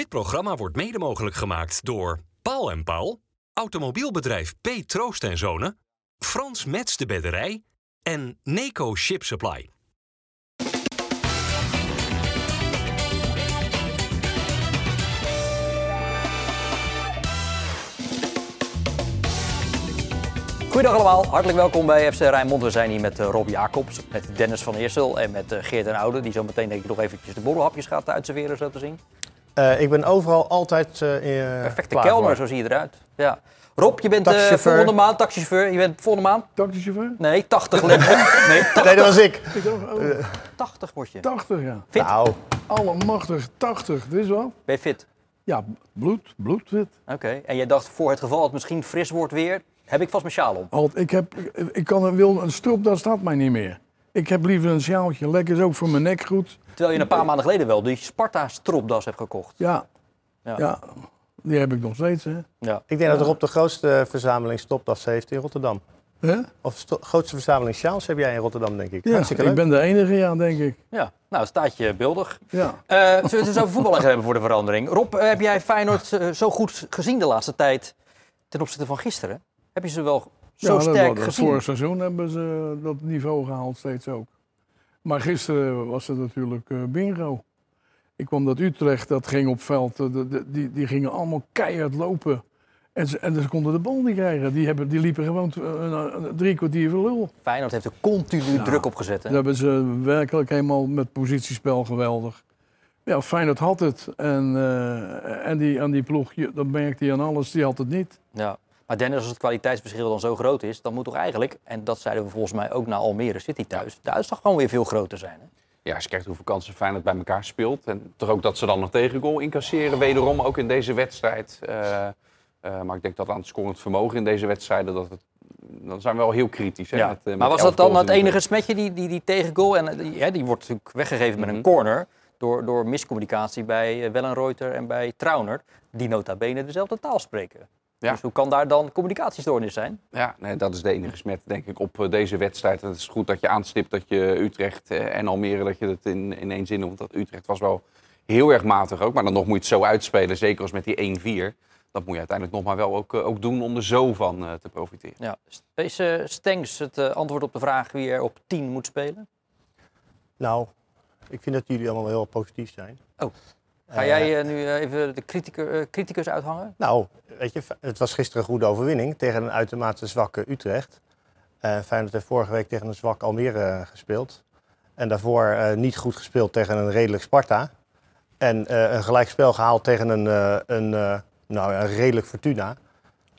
Dit programma wordt mede mogelijk gemaakt door Paul en Paul, automobielbedrijf P. Troost en Zonen, Frans Mets de Bedderij en Neco Ship Supply. Goedendag allemaal, hartelijk welkom bij FC Rijnmond. We zijn hier met eh, Rob Jacobs, met Dennis van Eersel en met eh, Geert en Oude. Die zo meteen denk ik nog eventjes de borrelhapjes gaat uitserveren, zo te zien. Uh, ik ben overal altijd uh, Perfecte kelner, zo zie je eruit. Ja. Rob, je bent uh, volgende maand taxichauffeur. Je bent volgende maand? Taxichauffeur? Nee, 80 nee, 80. nee, dat was ik. ik dacht, oh. 80 word je. 80, ja. Fit? Nou, Allemachtig, 80. Dit is wel? Ben je fit? Ja, bloed, bloedfit. Oké, okay. en jij dacht voor het geval het misschien fris wordt weer, heb ik vast mijn sjaal om. Alt, ik, heb, ik kan, een, wil een strop, dat staat mij niet meer. Ik heb liever een sjaaltje. Lekker is ook voor mijn nek goed. Terwijl je een paar maanden geleden wel die Sparta stropdas hebt gekocht. Ja. ja. ja. die heb ik nog steeds. Hè. Ja. Ik denk dat Rob de grootste verzameling stopdassen heeft in Rotterdam. Huh? Of de grootste verzameling sjaals heb jij in Rotterdam, denk ik. Ja, Hartstikke ik ben de enige, ja, denk ik. Ja, nou, staat je beeldig. Ja. Uh, zullen we het eens over voetbal hebben voor de verandering? Rob, uh, heb jij Feyenoord zo goed gezien de laatste tijd ten opzichte van gisteren? Heb je ze wel zo ja, sterk dat, gezien? Vorig seizoen hebben ze dat niveau gehaald, steeds ook. Maar gisteren was het natuurlijk uh, bingo. Ik kwam dat Utrecht, dat ging op veld, de, de, die, die gingen allemaal keihard lopen. En ze, en ze konden de bal niet krijgen. Die, hebben, die liepen gewoon uh, drie kwartier voor lul. Feyenoord heeft er continu Ja. druk op gezet. Hè? Daar hebben ze werkelijk helemaal met positiespel geweldig. Ja, Feyenoord had het. En, uh, en, die, en die ploeg, dat merkte hij aan alles, die had het niet. Ja. Maar Dennis, als het kwaliteitsverschil dan zo groot is, dan moet toch eigenlijk, en dat zeiden we volgens mij ook naar Almere City thuis, de uitslag gewoon weer veel groter zijn. Hè? Ja, als je kijkt hoeveel kansen Feyenoord bij elkaar speelt. En toch ook dat ze dan nog tegengoal incasseren. Wederom ook in deze wedstrijd. Uh, uh, maar ik denk dat aan het scorend vermogen in deze wedstrijden... Dat het, dan zijn we wel heel kritisch. Hè, Ja. met, uh, met maar was dat dan het de- enige smetje, die, die, die tegengoal? En die, die wordt natuurlijk weggegeven met een Mhm. corner door, door miscommunicatie bij eh, Wellenreuter en bij Trauner, die nota bene dezelfde taal spreken. Ja. Dus hoe kan daar dan communicatiestoornis zijn? Ja, nee, dat is de enige smet, denk ik, op eh, deze wedstrijd. En het is goed dat je aanstipt dat je Utrecht eh, en Almere... dat je het in, in één zin... want dat Utrecht was wel heel erg matig ook. Maar dan nog moet je het zo uitspelen, zeker als met die 1-4. Dat moet je uiteindelijk nog maar wel ook, eh, ook doen om er zo van te profiteren. Ja. Deze Stengs het antwoord op de vraag wie er op 10 moet spelen? Nou, ik vind dat jullie allemaal wel heel positief zijn. Oh. Ga Eh, jij eh, nu eh, even de criticus, eh, criticus uithangen? Nou, weet je, het was gisteren een goede overwinning tegen een uitermate zwakke Utrecht. Eh Feyenoord heeft vorige week tegen een zwak Almere eh, gespeeld. En daarvoor eh, niet goed gespeeld tegen een redelijk Sparta. En eh, een gelijkspel gehaald tegen een, eh, een, eh, nou, een redelijk Fortuna.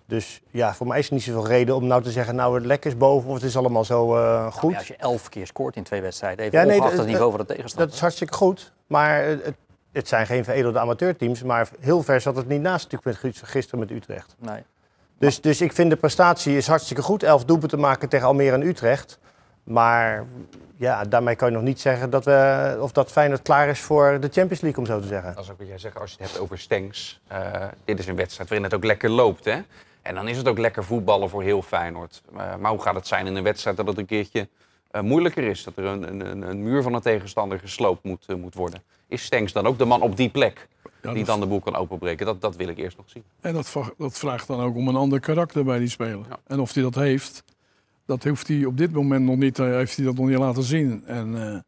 Dus ja, voor mij is er niet zoveel reden om nou te zeggen, nou het lek is boven of het is allemaal zo eh, goed. Nou, ja, als je elf keer scoort in twee wedstrijden, even Ja, nee, ongeacht dat- het niveau van de tegenstander. Dat is hartstikke goed. Maar het, het- zijn geen veredelde amateurteams. Maar heel ver zat het niet naast natuurlijk met, gisteren met Utrecht. Nee. Dus, dus ik vind de prestatie is hartstikke goed. Elf doelpunten maken tegen Almere en Utrecht. Maar ja, daarmee kan je nog niet zeggen dat, we, of dat Feyenoord klaar is voor de Champions League, om zo te zeggen. Dat is ook wat jij zegt als je het hebt over Stengs. Eh, dit is een wedstrijd waarin het ook lekker loopt. Hè? En dan is het ook lekker voetballen voor heel Feyenoord. Eh, maar hoe gaat het zijn in een wedstrijd dat het een keertje eh, moeilijker is? Dat er een, een, een- een muur van een tegenstander gesloopt moet, eh, moet worden. Is Stengs dan ook de man op die plek Ja, die dat- dan de boel kan openbreken? Dat, dat wil ik eerst nog zien. En dat, dat vraagt dan ook om een ander karakter bij die speler. Ja. En of hij dat heeft, dat hoeft hij op dit moment nog niet, eh, heeft hij dat nog niet laten zien. En eh,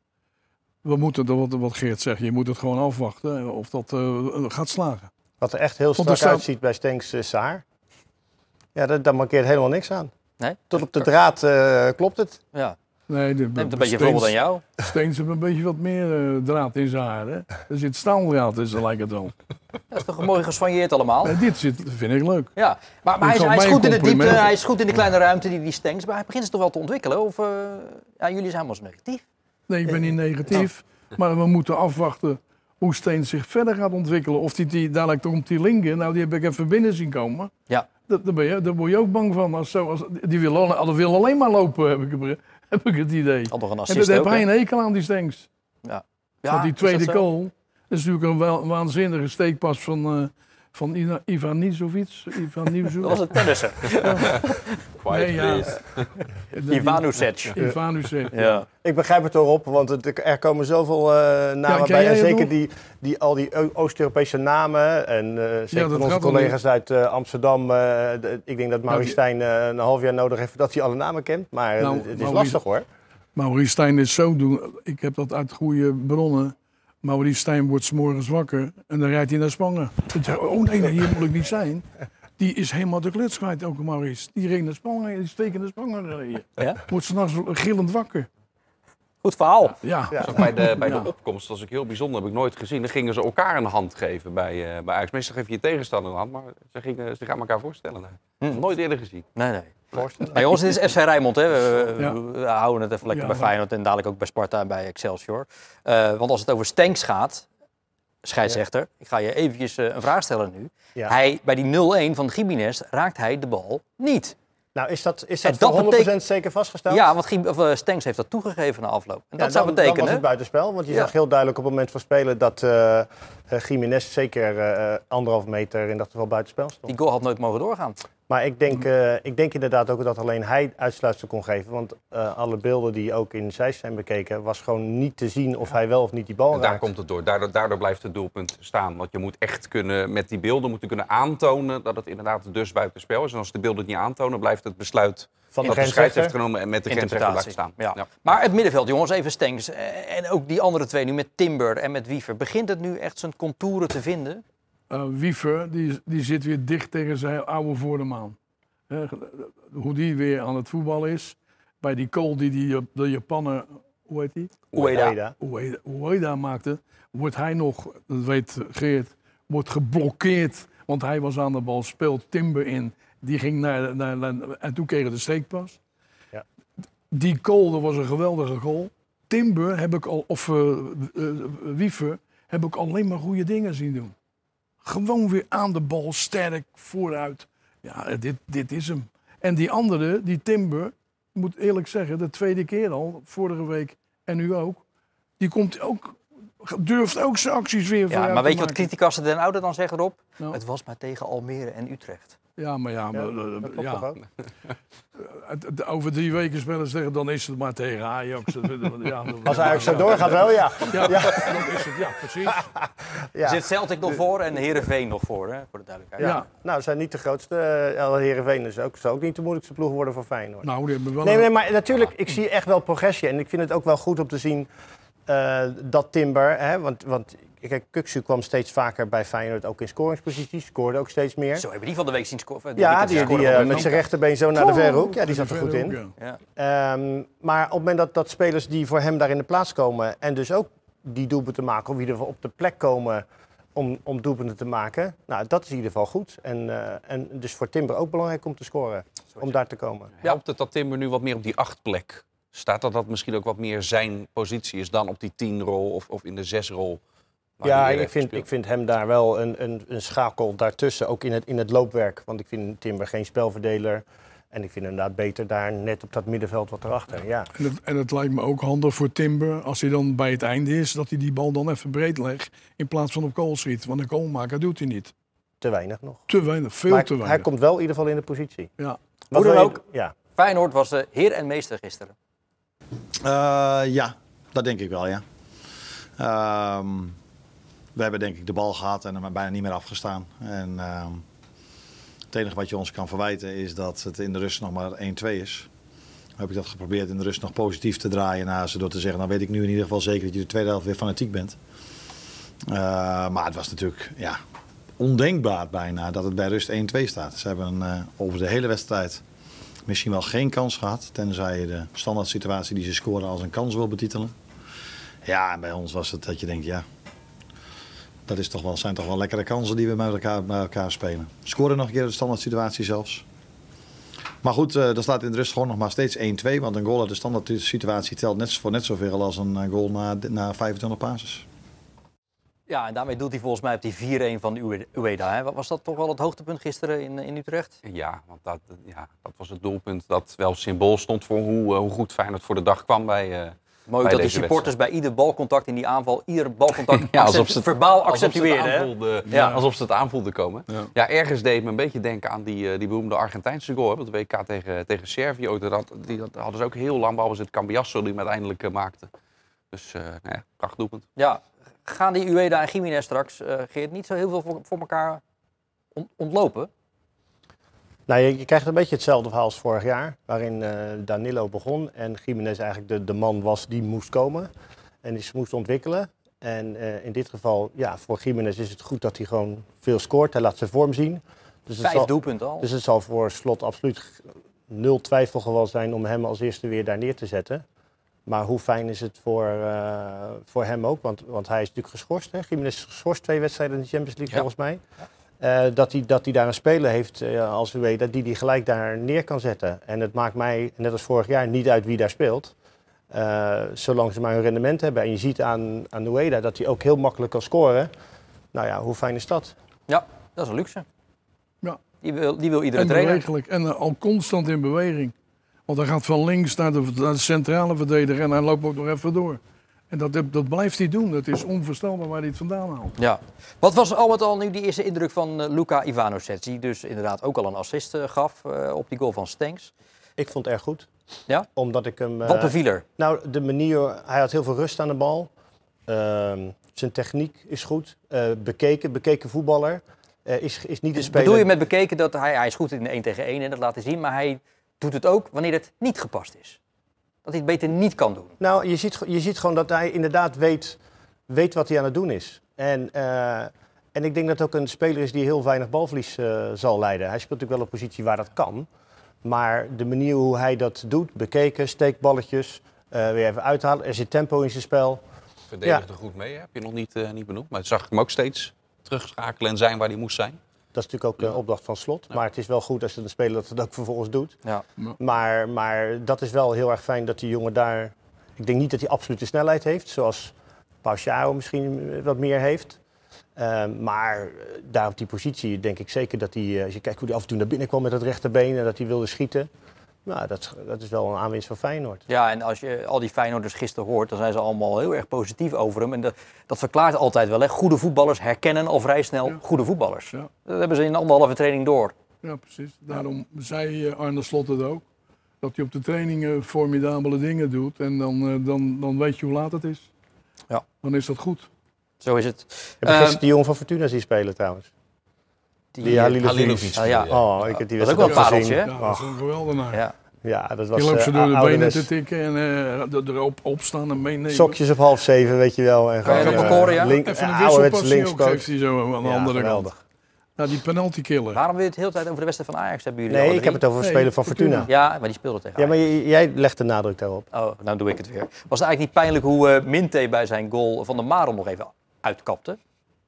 we moeten, dat wat, wat Geert zegt, je moet het gewoon afwachten of dat eh, gaat slagen. Wat er echt heel strak staat- uitziet bij Stenks haar. Ja, daar, daar markeert helemaal niks aan. Nee? Tot op de draad eh, klopt het. Ja. Nee, de, Neemt een beetje voorbeeld aan jou. Steens heeft een beetje wat meer eh, draad in zijn haar. Hè? Er zit staaldraad in, zo lijkt het wel. Dat is toch mooi geswanjeerd allemaal? En dit zit, vind ik leuk. Ja, maar, maar hij, is, hij is goed in de diepte, complimenten. hij is goed in de kleine ruimte, die, die Stengs. Maar hij begint ze toch wel te ontwikkelen? Of eh, ja, jullie zijn helemaal negatief? Nee, ik ben niet negatief. Maar we moeten afwachten hoe Steen zich verder gaat ontwikkelen. Of die, die dadelijk komt die linker, nou die heb ik even binnen zien komen. Ja. Dat, daar, ben je, daar word je ook bang van. Als zo, als, die wil, wil alleen maar lopen, heb ik, heb ik het idee. Had nog een En assist daar heb hij een hekel aan, die Stengs. Ja, Want die tweede dat goal, dat is natuurlijk een wel- waanzinnige steekpas van, eh van Ivan Nizovic. Ivan Dat was een tennisser. Quiet, Nee, ja. please. Ivanusic. Ivanusic. Ja. Ik begrijp het erop, want het, er komen zoveel eh namen bij. En zeker die, die, al die Oost-Europese namen. En eh, zeker dat van onze collega's uit eh, Amsterdam. eh, ik denk dat Maurice die- Stijn eh, een half jaar nodig heeft voordat hij alle namen kent. Maar Nou, het, het is Maurice- lastig hoor. Maurice Stijn is zo doen. Ik heb dat uit goede bronnen. Maurice Stijn wordt 's morgens wakker en dan rijdt hij naar Spangen. Oh nee, nee, hier moet ik niet zijn. Die is helemaal de kluts kwijt, ook Maurice. Die reed naar Spangen, die steken naar Spangen gereden. Ja? Wordt s'nachts gillend wakker. Goed verhaal. Ja, Bij de, bij de opkomst was ik heel bijzonder, heb ik nooit gezien. Dan gingen ze elkaar een hand geven bij, eh bij Ajax. Meestal geef je je tegenstander een hand, maar ze, gingen, ze gaan elkaar voorstellen. daar. Hm. Nooit eerder gezien. Nee, nee. Nou, jongens, dit is FC Rijnmond. Hè. We, we- Ja. we houden het even lekker Ja, bij maar- Feyenoord en dadelijk ook bij Sparta en bij Excelsior. Eh, want als het over Stenks gaat, scheidsrechter, ik ga je eventjes eh, een vraag stellen nu. Ja. Hij, bij die 0-1 van Gimenez raakt hij de bal niet. Nou, is dat, is dat, dat voor 100% betekent- zeker vastgesteld? Ja, want of, eh, Stenks heeft dat toegegeven na afloop. En dat zou dan, Dan was betekenen... het buitenspel, want je zag heel duidelijk op het moment van spelen dat Jiménez zeker eh, anderhalf meter in dat geval buitenspel stond. die goal had nooit mogen doorgaan. Maar ik denk, eh, ik denk inderdaad ook dat alleen hij uitsluitsel kon geven. Want eh, alle beelden die ook in Zeist zijn bekeken, was gewoon niet te zien of hij wel of niet die bal En daar raakt. komt het door. Daardoor, daardoor blijft het doelpunt staan. Want je moet echt kunnen, met die beelden moeten kunnen aantonen dat het inderdaad dus buitenspel is. En als de beelden het niet aantonen, blijft het besluit Van de dat de scheids heeft genomen en met de grensrechter blijft staan. Ja. Maar het middenveld, jongens, even Stenks. eh, En ook die andere twee nu met Timber en met Wiever. Begint het nu echt zijn contouren te vinden? Eh, Wiever, die, die zit weer dicht tegen zijn oude voordemaan. Hè, hoe die weer aan het voetballen is. Bij die goal die die, de Japaner, hoe heet die? Ueda. Ueda. Maakte, wordt hij nog, dat weet Geert, wordt geblokkeerd. Want hij was aan de bal, speelt Timber in. Die ging naar, naar, naar- en toen kregen de steekpas. Ja. Die goal, dat was een geweldige goal. Timber heb ik al, of eh, eh, Wiever, heb ik alleen maar goede dingen zien doen. Gewoon weer aan de bal, sterk, vooruit. Ja, dit, dit is hem. En die andere, die Timber, moet eerlijk zeggen, de tweede keer al, vorige week en nu ook, die komt ook, durft ook zijn acties weer Ja, maar weet je wat criticassen den Oude dan zeggen erop? Nou. Het was maar tegen Almere en Utrecht. Ja, maar ja, Ja, maar, eh, ja. over drie weken spelen ze tegen, dan is het maar tegen Ajax. ja, Als Ajax zo doorgaat wel, ja. Ja, dan is het, ja, precies. ja. Zit Celtic nog voor en Herenveen nog voor, hè, voor de duidelijkheid. Ja. Ja. Nou, ze zijn niet de grootste. Uh, Heerenveen is ook, zou ook niet de moeilijkste ploeg worden voor Feyenoord. Nou, die hebben wel Nee, nee, maar natuurlijk, ik zie echt wel progressie. En ik vind het ook wel goed om te zien eh, dat Timber... Hè, want, want Kijk, Kuxu kwam steeds vaker bij Feyenoord ook in scoringsposities. Scoorde ook steeds meer. Zo hebben die van de week zien eh, scoren. Ja, eh, die, met zijn rechterbeen zo naar de verhoek. Ja, die zat er goed in. Ja. Ehm, maar op het moment dat, dat spelers die voor hem daar in de plaats komen... en dus ook die doelpunten maken, of wie er op de plek komen... Om, om doelpunten te maken. Nou, dat is in ieder geval goed. En, eh, en dus voor Timber ook belangrijk om te scoren. Om daar te komen. Ja. Helpt het dat Timber nu wat meer op die acht plek staat dat dat misschien ook wat meer zijn positie is dan op die 10-rol of, of in de zes rol? Ja, ik vind, ik vind hem daar wel een, een, een schakel daartussen, ook in het, in het loopwerk. Want ik vind Timber geen spelverdeler. En ik vind inderdaad beter daar net op dat middenveld wat erachter. Ja. En, het, en het lijkt me ook handig voor Timber, als hij dan bij het einde is, dat hij die bal dan even breed legt. In plaats van op kool schiet. Want een koolmaker doet hij niet. Te weinig nog. Te weinig, veel te weinig. Hij komt wel in ieder geval in de positie. Ja. Hoe dan ook, ja. Feyenoord was de heer en meester gisteren. Eh, ja, dat denk ik wel, ja. Ehm we hebben denk ik de bal gehad en hem bijna niet meer afgestaan. En ehm, het enige wat je ons kan verwijten is dat het in de rust nog maar 1-2 is. Heb ik dat geprobeerd in de rust nog positief te draaien naar ze door te zeggen, nou weet ik nu in ieder geval zeker dat je de tweede helft weer fanatiek bent. Eh, maar het was natuurlijk ja, ondenkbaar bijna dat het bij rust 1-2 staat. Ze hebben eh, over de hele wedstrijd misschien wel geen kans gehad. Tenzij je de standaard situatie die ze scoren als een kans wil betitelen. Ja, en bij ons was het dat je denkt, ja. Dat is toch wel, zijn toch wel lekkere kansen die we met elkaar, bij elkaar spelen. Scoren nog een keer de standaard situatie zelfs. Maar goed, eh er staat in de rust gewoon nog maar steeds 1-2. Want een goal uit de standaard situatie telt net voor net zoveel als een eh, goal na, na 25 passes. Ja, en daarmee doet hij volgens mij op die 4-1 van Ue- Ueda. Hè. Was dat toch wel het hoogtepunt gisteren in, in Utrecht? Ja, want dat, ja, dat was het doelpunt dat wel symbool stond voor hoe, eh, hoe goed Feyenoord voor de dag kwam bij, eh, Mooi dat deze supporters bij ieder balcontact in die aanval, ieder balcontact Ja, alsof ze het- verbaal Alsof accentueerden. hè? aanvoelden, Ja. alsof ze het aanvoelden komen. Ja. Ja. ergens deed het me een beetje denken aan die, eh, die beroemde Argentijnse goal. hè, Op de WK tegen, tegen Servië. Ook, dat, die dat hadden ze ook heel lang, behalve het Cambiasso die hem uiteindelijk eh, maakte. Dus eh nou ja, prachtdoelpunt. Ja, gaan die Ueda en Jiménez straks, eh Geert, niet zo heel veel voor, voor elkaar on- ontlopen? Nou, je, je krijgt een beetje hetzelfde verhaal als vorig jaar, waarin eh, Danilo begon en Jiménez eigenlijk de, de man was die moest komen en die ze moest ontwikkelen. En eh, in dit geval, ja, voor Jiménez is het goed dat hij gewoon veel scoort. Hij laat zijn vorm zien. Dus het, Vijf zal, doelpunten al. dus het zal voor Slot absoluut nul twijfelgeval zijn om hem als eerste weer daar neer te zetten. Maar hoe fijn is het voor, eh, voor hem ook? Want, want hij is natuurlijk geschorst. Hè? Jiménez is geschorst twee wedstrijden in de Champions League Ja. volgens mij. Eh, dat, hij, dat hij daar een speler heeft eh, als Ueda die hij gelijk daar neer kan zetten. En het maakt mij, net als vorig jaar, niet uit wie daar speelt. Eh, zolang ze maar hun rendement hebben. En je ziet aan, aan Ueda dat hij ook heel makkelijk kan scoren. Nou ja, hoe fijn is dat? Ja, dat is een luxe. Ja. Die wil, die wil iedere En trainer. bewegelijk. En al constant in beweging. Want hij gaat van links naar de, naar de centrale verdediger en hij loopt ook nog even door. En dat, dat blijft hij doen. Dat is onvoorstelbaar waar hij het vandaan haalt. Ja. Wat was al met al nu die eerste indruk van eh, Luka Ivanovic, die dus inderdaad ook al een assist eh, gaf eh, op die goal van Stenks. Ik vond het erg goed. Ja? Omdat ik hem... eh, Wat beviel er? Nou, de manier, hij had heel veel rust aan de bal. Ehm, zijn techniek is goed. Eh, bekeken, bekeken voetballer. Eh, is, is niet een speler. Bedoel je met bekeken dat hij, hij is goed in de 1 tegen 1 en dat laat hij zien, maar hij doet het ook wanneer het niet gepast is. Dat hij het beter niet kan doen. Nou, je ziet, je ziet gewoon dat hij inderdaad weet, weet wat hij aan het doen is. En, eh, en ik denk dat het ook een speler is die heel weinig balverlies eh, zal leiden. Hij speelt natuurlijk wel een positie waar dat kan. Maar de manier hoe hij dat doet, bekeken, steekballetjes, eh, weer even uithalen. Er zit tempo in zijn spel. Verdedigde er goed mee, hè? heb je nog niet, eh, niet benoemd. Maar zag ik hem ook steeds terugschakelen en zijn waar hij moest zijn. Dat is natuurlijk ook een opdracht van slot. Maar het is wel goed als een speler dat het ook vervolgens doet. Ja. Maar, maar dat is wel heel erg fijn dat die jongen daar... Ik denk niet dat hij absolute snelheid heeft, zoals Pauciao misschien wat meer heeft. Ehm, maar eh, daar op die positie denk ik zeker dat hij... eh, Als je kijkt hoe hij af en toe naar binnen kwam met het rechterbeen en dat hij wilde schieten. Nou, dat, is- dat is wel een aanwinst van Feyenoord. Ja, en als je al die Feyenoorders gisteren hoort, dan zijn ze allemaal heel erg positief over hem. En dat, dat verklaart altijd wel. Hè. Goede voetballers herkennen al vrij snel Ja. goede voetballers. Ja. Dat hebben ze in anderhalve training door. Ja, precies. Daarom zei eh, Arne Slot het ook. Dat hij op de trainingen formidabele dingen doet. En dan, eh, dan, dan weet je hoe laat het is. Ja. Dan is dat goed. Zo is het. Heb je Ehm, gisteren die jongen van Fortuna zien spelen trouwens? Die Halilovic. Ah, ja. Oh, ik heb die Dat is ook wel een pareltje? Ja, dat is een geweldenaar. Ja. Ja, dat was Je loopt ze eh, door de benen te tikken en eh, er- erop opstaan en meenemen. Sokjes op half zeven, weet je wel. En Kan je gewoon, dat eh, bekoren, ja? link- Even een wisselpassie ook geeft hij zo aan de Ja, andere geweldig. kant. Nou, die penalty killer. Waarom wil je het de hele tijd over de wedstrijd van Ajax hebben jullie Nee, ik heb het over een Nee, speler van Fortuna. Fortuna. Ja, maar die speelde tegen Ja, maar jij legt de nadruk daarop. Oh, nou doe ik het weer. Was het eigenlijk niet pijnlijk hoe eh Minte bij zijn goal van de Marel nog even uitkapte?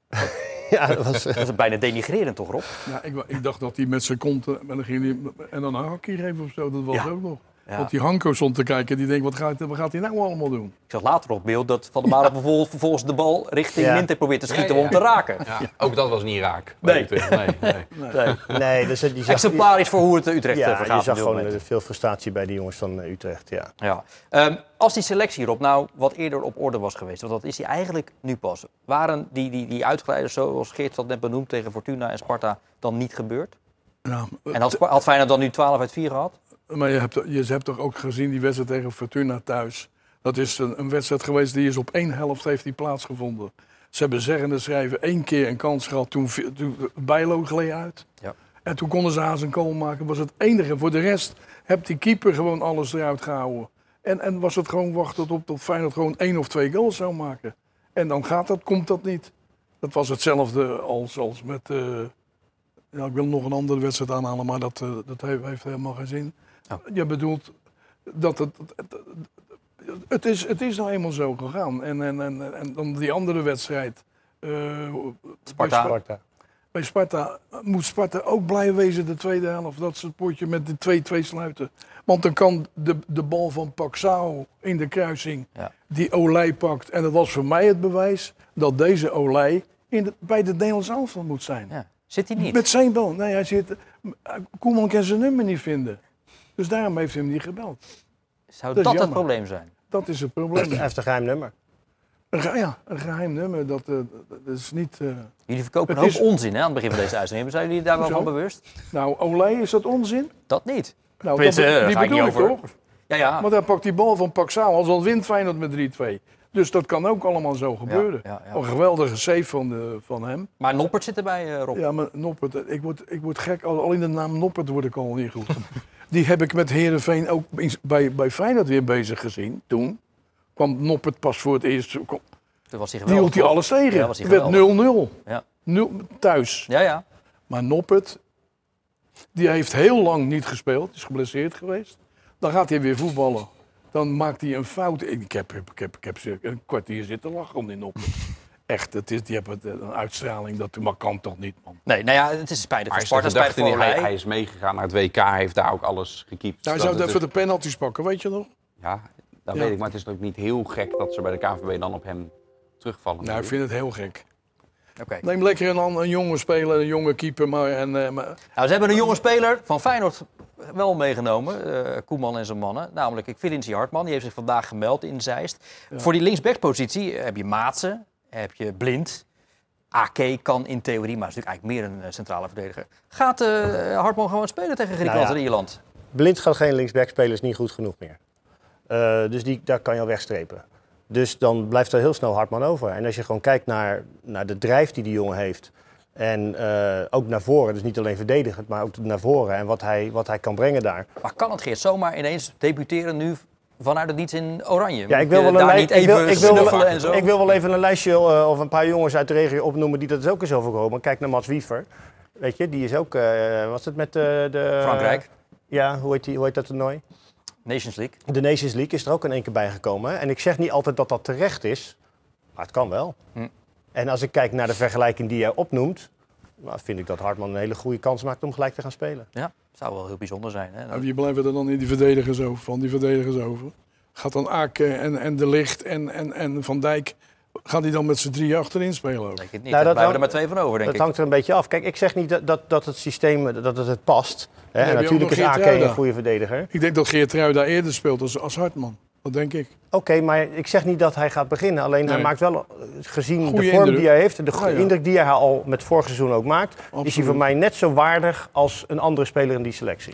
Ja, dat was, Dat is bijna denigrerend toch, Rob? Ja, ik, ik dacht dat hij met zijn kont eh, en dan, ging hij, en dan een hakje geven of zo. Dat was Ja. ook nog. Ja. Dat die Hanko stond te kijken. Die denkt, wat gaat, wat gaat hij nou allemaal doen? Ik zag later op beeld dat Van der Marel vervolgens, vervolgens de bal richting Ja. Minte probeert te schieten Ja, ja, om te raken. Ja, ook dat was niet raak. Nee. Nee, nee. Nee. nee, dus die zag, Exemplarisch voor hoe het Utrecht eh, ja, vergaat. je zag gewoon eh, veel frustratie bij die jongens van eh, Utrecht. Ja. Ja. Ehm, als die selectie Rob nou wat eerder op orde was geweest, want dat is die eigenlijk nu pas. Waren die, die, die uitgeleiders zoals Geert dat net benoemd tegen Fortuna en Sparta dan niet gebeurd? Ja, En had, had Feyenoord dan nu 12 uit 4 gehad? Maar je hebt, je hebt toch ook gezien die wedstrijd tegen Fortuna thuis. Dat is een, een wedstrijd geweest die is op één helft heeft die plaatsgevonden. Ze hebben zeggen en schrijven één keer een kans gehad. Toen, toen Bijlo gleed uit. Ja. En toen konden ze haast een goal maken. was het enige. Voor de rest heeft die keeper gewoon alles eruit gehouden. En, en was het gewoon wachten tot, tot Feyenoord gewoon één of twee goals zou maken. En dan gaat dat, komt dat niet. Dat was hetzelfde als, als met... eh, ja, ik wil nog een andere wedstrijd aanhalen, maar dat, eh, dat heeft, heeft helemaal geen zin. Oh. Je bedoelt dat het, het, is, het is nou eenmaal zo gegaan. En, en, en, en dan die andere wedstrijd. eh, Sparta. Bij, Sparta. bij Sparta moet Sparta ook blij wezen de tweede helft. Dat ze het potje met de 2-2 sluiten. Want dan kan de, de bal van Paxao in de kruising, Ja. die Olij pakt. En dat was voor mij het bewijs dat deze Olij in de, bij de Nederlands elftal moet zijn. Ja. Zit hij niet? Met zijn bal. Nee, hij zit. Koeman kan zijn nummer niet vinden. Dus daarom heeft hij hem niet gebeld. Zou dat het probleem zijn? Dat is het Hij probleem. heeft een geheim nummer. Een, ge- ja, een geheim nummer, dat, eh, dat is niet... eh, Jullie verkopen een hoop is- onzin hè, aan het begin van deze uitzending. Zijn jullie daar wel van bewust? Nou, Olé, is dat onzin? Dat niet. Nou, dat, die bedoel niet ik over. toch? Ja, ja. Want hij pakt die bal van Paxaal, als dan wint Feyenoord met 3-2. Dus dat kan ook allemaal zo gebeuren. ja, ja. Een geweldige save van, de, van hem. Maar Noppert zit erbij, eh, Rob. Ja, maar Noppert, ik word, ik word gek. Al, al in de naam Noppert word ik al niet goed. Die heb ik met Herenveen ook bij, bij Feyenoord weer bezig gezien. Toen kwam Noppert pas voor het eerst. kwam- Toen was hij Die hield hij alles tegen. Ja, was hij het werd 0-0. geweldig. Ja. Thuis. Ja, ja. Maar Noppert, die heeft heel lang niet gespeeld. Is geblesseerd geweest. Dan gaat hij weer voetballen. Dan maakt hij een fout. Ik heb, ik heb, ik heb een kwartier zitten lachen om die Noppert. Echt, het is, die hebben een uitstraling. Dat maar kan toch niet, man. Nee, nou ja, het is spijtig voor Sparta, spijtig voor hij, hij is meegegaan naar het WK, hij heeft daar ook alles gekiept. Hij Dat zou het even de penalties pakken, weet je nog? Ja, dat Ja. weet ik, maar het is ook niet heel gek dat ze bij de KNVB dan op hem terugvallen. Nou, ik vind het heel gek. Oké. Neem lekker een, een jonge speler, een jonge keeper. Maar, en, eh, maar, Nou, ze hebben een jonge speler van Feyenoord wel meegenomen, eh, Koeman en zijn mannen. Namelijk Vinci Hartman, die heeft zich vandaag gemeld in Zeist. Voor die linksbackpositie heb je Maatsen, heb je Blind. AK kan in theorie, maar is natuurlijk eigenlijk meer een eh, centrale verdediger. Gaat eh, Hartman gewoon spelen tegen Griekenland Nou ja. en Ierland? Blind gaat geen linksback spelen, is niet goed genoeg meer. Eh, dus die, daar kan je al wegstrepen. Dus dan blijft er heel snel Hartman over. En als je gewoon kijkt naar, naar de drijf die die jongen heeft. En eh, ook naar voren, dus niet alleen verdedigend, maar ook naar voren. En wat hij, wat hij kan brengen daar. Maar kan het Geert zomaar ineens debuteren nu vanuit het niets in Oranje? Ja, ik wil wel een, ik wil, ik, wel, en zo? ik wil wel even een lijstje eh, of een paar jongens uit de regio opnoemen die dat is ook eens overkomen. Kijk naar Mats Wiever. Weet je, die is ook, eh was het met de, de... Frankrijk, Ja, hoe heet, die, hoe heet dat toernooi? Nations League. De Nations League is er ook in één keer bijgekomen. En ik zeg niet altijd dat dat terecht is, maar het kan wel. Hm. En als ik kijk naar de vergelijking die jij opnoemt, nou, vind ik dat Hartman een hele goede kans maakt om gelijk te gaan spelen. Ja, zou wel heel bijzonder zijn. Hè? nou, wie blijven er dan in die verdedigers over, van die verdedigers over? Gaat dan Ake en, en De Licht en, en, en Van Dijk, gaan die dan met z'n drie achterin spelen? Ook? denk het niet. Nou, Daar dat blijven er maar hangt- twee van over, denk dat ik. hangt er een beetje af. Kijk, ik zeg niet dat, dat, dat het systeem dat het, het past. Hè. En natuurlijk is AK een goede verdediger. Ik denk dat Geert daar eerder speelt als, als Hartman. Dat denk ik. Oké, maar ik zeg niet dat hij gaat beginnen. Alleen hij maakt wel, gezien Goeie de vorm indruk. die hij heeft... en de Ja, ja. indruk die hij al met vorig seizoen ook maakt... is hij voor mij net zo waardig als een andere speler in die selectie.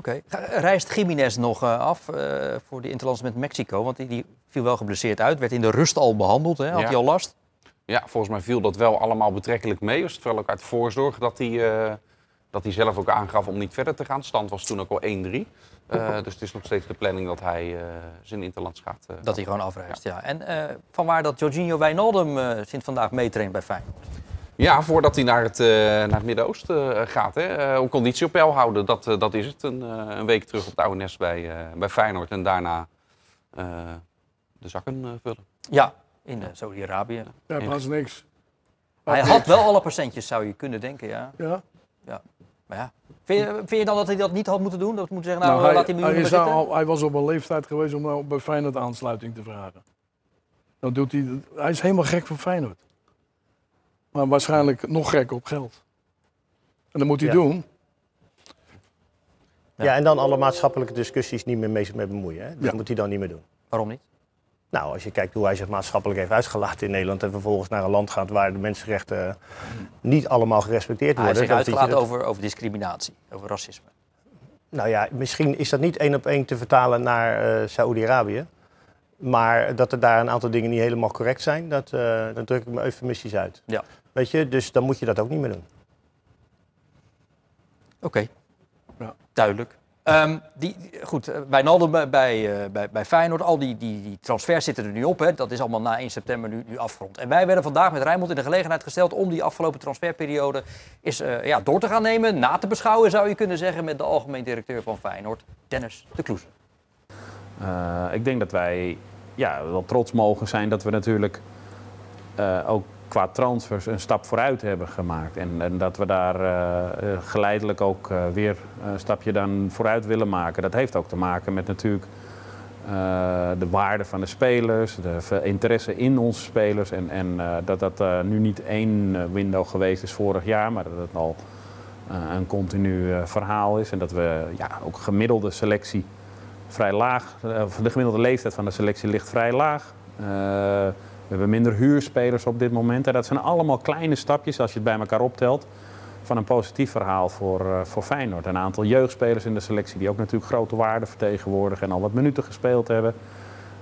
Oké. Ga- Reist Jiménez nog eh, af eh, voor de interlands met Mexico? Want die, die viel wel geblesseerd uit. Werd in de rust al behandeld. Hè? Had Ja. hij al last? Ja, volgens mij viel dat wel allemaal betrekkelijk mee. Was het vooral ook uit voorzorg dat hij, eh, dat hij zelf ook aangaf om niet verder te gaan. Stand was toen ook al 1-3. Eh, dus het is nog steeds de planning dat hij zijn interlands gaat. Dat hij gewoon afreist, ja. En eh vanwaar dat Jorginho Wijnaldum sinds vandaag meetraint bij Feyenoord. Ja, voordat hij naar het, eh, naar het Midden-Oosten eh, gaat. Hè. Eh, om conditie op peil houden, dat, dat is het. Een, eh, een week terug op het oude nest bij, eh, bij Feyenoord. En daarna eh, de zakken eh, vullen. Ja, in Saudi-Arabië. Ja, Ja. pas niks. Hij had wel alle procentjes, zou je kunnen denken, ja. Ja? Maar ja. Vind je, vind je dan dat hij dat niet had moeten doen? Dat moet zeggen, nou, Nou, hij, laat hij, maar is al- hij was op een leeftijd geweest om nou bij Feyenoord aansluiting te vragen. Dan doet hij, hij is helemaal gek voor Feyenoord. Maar waarschijnlijk nog gek op geld. En dat moet hij Ja. doen. Ja. Ja. en dan alle maatschappelijke discussies niet meer mee, mee bemoeien. Hè? Dat Ja. moet hij dan niet meer doen. Waarom niet? Nou, als je kijkt hoe hij zich maatschappelijk heeft uitgelaten in Nederland... en vervolgens naar een land gaat waar de mensenrechten niet allemaal gerespecteerd Hij worden... heeft zich uitgelaten dat- over, over discriminatie, over racisme. Nou ja, misschien is dat niet één op één te vertalen naar eh Saoedi-Arabië. Maar dat er daar een aantal dingen niet helemaal correct zijn, dat, eh dat druk ik me eufemistisch uit. Ja. Weet je, dus dan moet je dat ook niet meer doen. Oké, Ja. duidelijk. Ehm, die, goed, eh, Wijnaldum bij, bij, eh, bij, bij Feyenoord, al die, die, die transfers zitten er nu op. Hè. Dat is allemaal na 1 september nu, nu afgerond. En wij werden vandaag met Rijnmond in de gelegenheid gesteld om die afgelopen transferperiode eens eh, ja, door te gaan nemen, na te beschouwen zou je kunnen zeggen, met de algemeen directeur van Feyenoord, Dennis de Kloes. Eh, ik denk dat wij ja, wel trots mogen zijn dat we natuurlijk eh, ook qua transfers een stap vooruit hebben gemaakt. En, en dat we daar eh, eh, geleidelijk ook eh, weer een stapje dan vooruit willen maken. Dat heeft ook te maken met natuurlijk de waarde van de spelers, de interesse in onze spelers. En, en dat dat nu niet één window geweest is vorig jaar, maar dat het al een continu verhaal is. En dat we ja, ook gemiddelde selectie vrij laag. De gemiddelde leeftijd van de selectie ligt vrij laag. We hebben minder huurspelers op dit moment. En dat zijn allemaal kleine stapjes, als je het bij elkaar optelt, van een positief verhaal voor, eh, voor Feyenoord. Een aantal jeugdspelers in de selectie die ook natuurlijk grote waarde vertegenwoordigen en al wat minuten gespeeld hebben.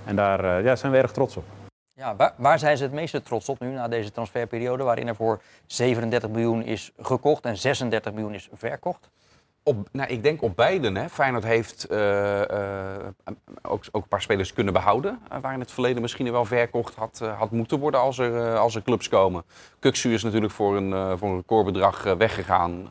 En daar eh, ja, zijn we erg trots op. Ja, waar, waar zijn ze het meeste trots op nu na deze transferperiode, waarin er voor 37 miljoen is gekocht en 36 miljoen is verkocht? Nou, ik denk op beiden. Hè. Feyenoord heeft eh, eh, ook, ook een paar spelers kunnen behouden. eh, waar in het verleden misschien wel verkocht had, had moeten worden als er, als er clubs komen. Kuksu is natuurlijk voor een, voor een recordbedrag weggegaan.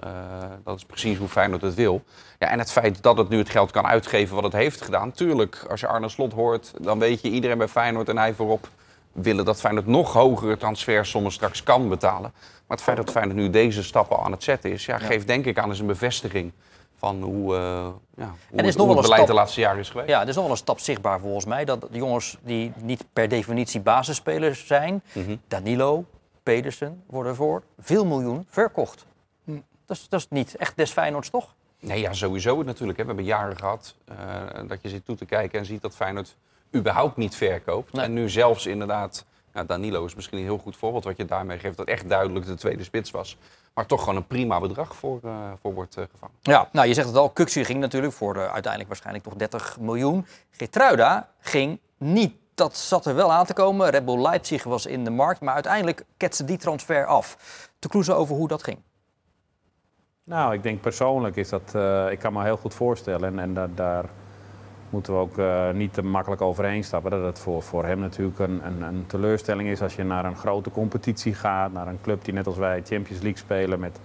Dat is precies hoe Feyenoord het wil. Ja, en het feit dat het nu het geld kan uitgeven wat het heeft gedaan. Tuurlijk, als je Arne Slot hoort, dan weet je iedereen bij Feyenoord en hij voorop willen dat Feyenoord nog hogere transfersommen straks kan betalen. Maar het feit dat Feyenoord nu deze stappen aan het zetten is, ja, geeft denk ik aan eens een bevestiging van hoe, eh, ja, hoe, is het, nog hoe wel het een beleid stap. de laatste jaren is geweest. Ja, er is nog wel een stap zichtbaar volgens mij. Dat de jongens die niet per definitie basisspelers zijn, Mhm. Danilo, Pedersen, worden voor veel miljoen verkocht. Hm. Dat, is, dat is niet echt des Feyenoords, toch? Nee, ja, sowieso natuurlijk. Hè. We hebben jaren gehad eh, dat je zit toe te kijken en ziet dat Feyenoord überhaupt niet verkoopt. Nee. En nu zelfs inderdaad, nou, Danilo is misschien een heel goed voorbeeld wat je daarmee geeft, dat echt duidelijk de tweede spits was. Maar toch gewoon een prima bedrag voor, eh, voor wordt eh, gevangen. Ja, nou je zegt het al, Kuxu ging natuurlijk voor eh, uiteindelijk waarschijnlijk toch 30 miljoen. Getruida ging niet. Dat zat er wel aan te komen. Red Bull Leipzig was in de markt, maar uiteindelijk ketste die transfer af. Te kloezen over hoe dat ging. Nou, ik denk persoonlijk is dat, eh, ik kan me heel goed voorstellen en, en da- daar moeten we ook eh, niet te makkelijk overheen stappen. Dat het voor, voor hem natuurlijk een, een, een teleurstelling is als je naar een grote competitie gaat, naar een club die net als wij Champions League spelen met,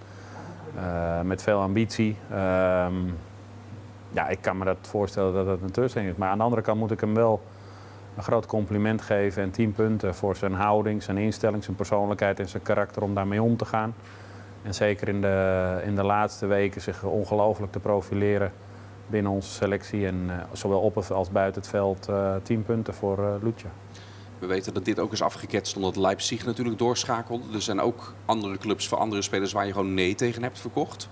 eh, met veel ambitie. Ehm, ja, ik kan me dat voorstellen dat dat een teleurstelling is. Maar aan de andere kant moet ik hem wel een groot compliment geven en 10 punten voor zijn houding, zijn instelling, zijn persoonlijkheid en zijn karakter om daarmee om te gaan. En zeker in de, in de laatste weken zich ongelooflijk te profileren binnen onze selectie. En eh, zowel op het als buiten het veld eh 10 punten voor eh Lucia. We weten dat dit ook is afgeketst omdat Leipzig natuurlijk doorschakelde. Er zijn ook andere clubs voor andere spelers waar je gewoon nee tegen hebt verkocht.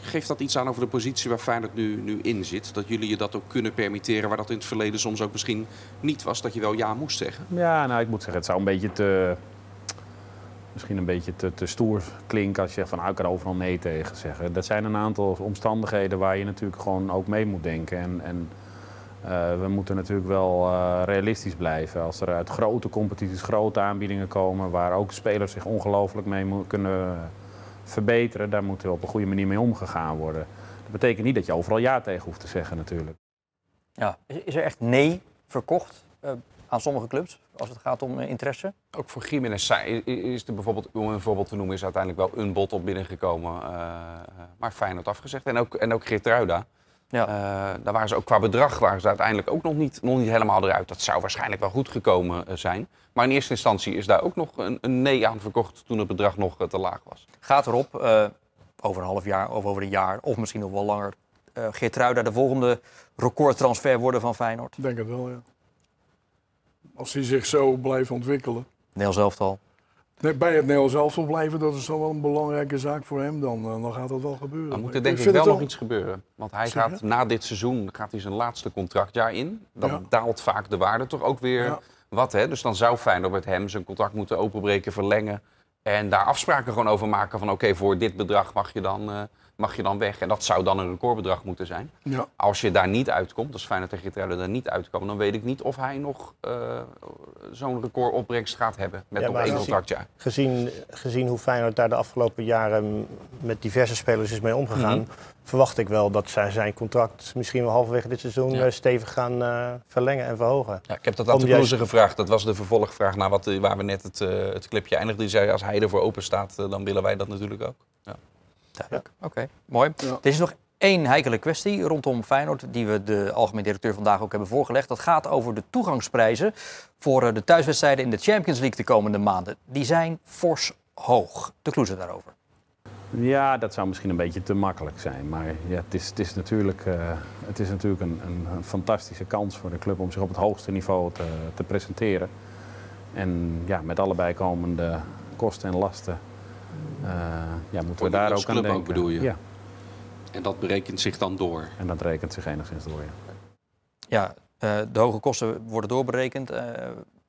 Geeft dat iets aan over de positie waar Feyenoord nu, nu in zit? Dat jullie je dat ook kunnen permitteren, waar dat in het verleden soms ook misschien niet was, dat je wel ja moest zeggen? Ja, nou ik moet zeggen, het zou een beetje te. Misschien een beetje te, te stoer klinken als je zegt van nou, ik kan overal nee tegen zeggen. Dat zijn een aantal omstandigheden waar je natuurlijk gewoon ook mee moet denken. En, en eh, we moeten natuurlijk wel eh, realistisch blijven. Als er uit grote competities grote aanbiedingen komen waar ook spelers zich ongelooflijk mee kunnen verbeteren, daar moet er op een goede manier mee omgegaan worden. Dat betekent niet dat je overal ja tegen hoeft te zeggen natuurlijk. Ja, is, is er echt nee verkocht eh, aan sommige clubs als het gaat om eh, interesse? Ook voor Jiménez is er bijvoorbeeld, om een voorbeeld te noemen, is uiteindelijk wel een bod op binnengekomen. eh, maar Feyenoord afgezegd. En ook, en ook Geertruida. Ja. Eh, daar waren ze ook qua bedrag waren ze uiteindelijk ook nog niet, nog niet helemaal eruit. Dat zou waarschijnlijk wel goed gekomen zijn. Maar in eerste instantie is daar ook nog een, een nee aan verkocht toen het bedrag nog te laag was. Gaat erop, eh, over een half jaar of over een jaar of misschien nog wel langer, uh, Geertruida de volgende recordtransfer worden van Feyenoord? Ik denk het wel, ja. Als hij zich zo blijft ontwikkelen. Nederlands elftal. Nee, Bij het Nederlands elftal blijven, dat is dan wel een belangrijke zaak voor hem. Dan, eh, dan gaat dat wel gebeuren. Dan moet Maar er denk ik wel nog iets gebeuren. Want hij gaat na dit seizoen gaat hij zijn laatste contractjaar in. Dan Ja. daalt vaak de waarde toch ook weer Ja. wat. Hè? Dus dan zou Feyenoord met hem zijn contract moeten openbreken, verlengen. En daar afspraken gewoon over maken van oké, voor dit bedrag mag je, dan, eh, mag je dan weg. En dat zou dan een recordbedrag moeten zijn. Ja. Als je daar niet uitkomt, als Feyenoord en Geertruiden daar niet uitkomen... dan weet ik niet of hij nog eh, zo'n recordopbrengst gaat hebben met Ja, nog één contractjaar. Gezien, gezien hoe Feyenoord daar de afgelopen jaren met diverse spelers is mee omgegaan, Mhm. verwacht ik wel dat zij zijn contract misschien wel halverwege dit seizoen Ja. eh, stevig gaan eh, verlengen en verhogen. Ja, ik heb dat aan de juist- gevraagd. Dat was de vervolgvraag naar wat, waar we net het, eh, het clipje eindigden. Die zei, als hij ervoor open staat, dan willen wij dat natuurlijk ook. Duidelijk. Oké, mooi. Ja. Er is nog één heikele kwestie rondom Feyenoord, die we de algemeen directeur vandaag ook hebben voorgelegd. Dat gaat over de toegangsprijzen voor eh, de thuiswedstrijden in de Champions League de komende maanden. Die zijn fors hoog. De Kloeze daarover. Ja, dat zou misschien een beetje te makkelijk zijn. Maar ja, het, is, het is natuurlijk, eh, het is natuurlijk een, een, een fantastische kans voor de club om zich op het hoogste niveau te, te presenteren. En ja, met alle bijkomende kosten en lasten ja, moeten Voor we de- daar als ook aan club ook, denken. bedoel je? Ja, En dat berekent zich dan door. en dat rekent zich enigszins door. Ja. Ja, eh, de hoge kosten worden doorberekend. Eh,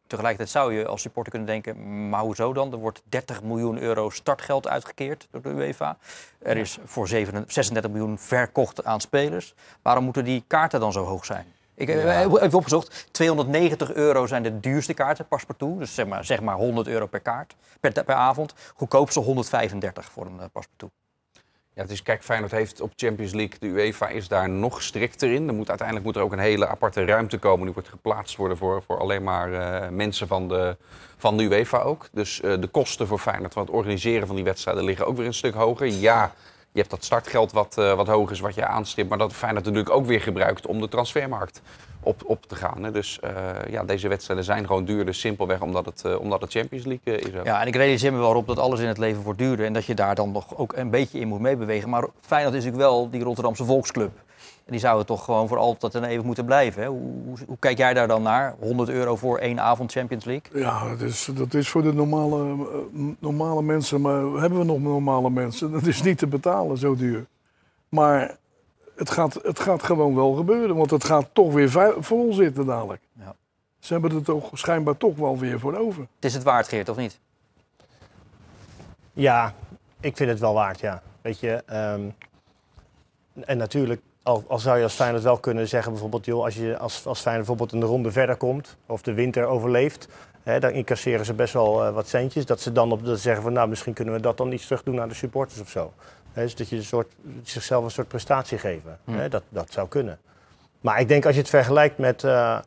tegelijkertijd zou je als supporter kunnen denken, maar hoezo dan? Er wordt 30 miljoen euro startgeld uitgekeerd door de UEFA. Er is voor 7 36 miljoen verkocht aan spelers. Waarom moeten die kaarten dan zo hoog zijn? Ik heb even opgezocht. 290 euro zijn de duurste kaarten, paspartout. Dus zeg maar, zeg maar 100 euro per kaart, per, per avond. Goedkoopste 135 voor een uh, paspartout. Ja, het is, kijk, Feyenoord heeft op Champions League, de UEFA is daar nog strikter in. Er moet, uiteindelijk moet er ook een hele aparte ruimte komen. Die wordt geplaatst worden voor, voor alleen maar uh, mensen van de, van de UEFA ook. Dus uh, de kosten voor Feyenoord van het organiseren van die wedstrijden liggen ook weer een stuk hoger. Ja, je hebt dat startgeld wat, uh, wat hoog is, wat je aanstipt. Maar dat Feyenoord natuurlijk ook weer gebruikt om de transfermarkt op, op te gaan. Hè. Dus uh, ja, deze wedstrijden zijn gewoon duurder, simpelweg omdat het, uh, omdat het Champions League is. Ja, en ik realiseer me wel op dat alles in het leven wordt duurder. En dat je daar dan nog ook een beetje in moet meebewegen. Maar Feyenoord is natuurlijk wel die Rotterdamse volksclub. En die zouden toch gewoon voor altijd en even moeten blijven. Hè? Hoe, hoe, hoe, kijk jij daar dan naar? 100 euro voor één avond Champions League? Ja, dat is, dat is voor de normale, uh, normale mensen. Maar hebben we nog normale mensen? Dat is niet te betalen, zo duur. Maar het gaat, het gaat gewoon wel gebeuren. Want het gaat toch weer vol zitten dadelijk. Ja. Ze hebben er toch schijnbaar toch wel weer voor over. Het is het waard, Geert, of niet? Ja, ik vind het wel waard, ja. Weet je, um, en natuurlijk, al, al, zou je als Feyenoord wel kunnen zeggen, bijvoorbeeld, joh, als je als, als Feyenoord bijvoorbeeld een ronde verder komt, of de winter overleeft, hè, dan incasseren ze best wel uh, wat centjes. Dat ze dan op dat zeggen van, nou, misschien kunnen we dat dan iets terug doen aan de supporters of zo. Dus dat je een soort, zichzelf een soort prestatie geven. Hmm. Dat, dat zou kunnen. Maar ik denk als je het vergelijkt met uh,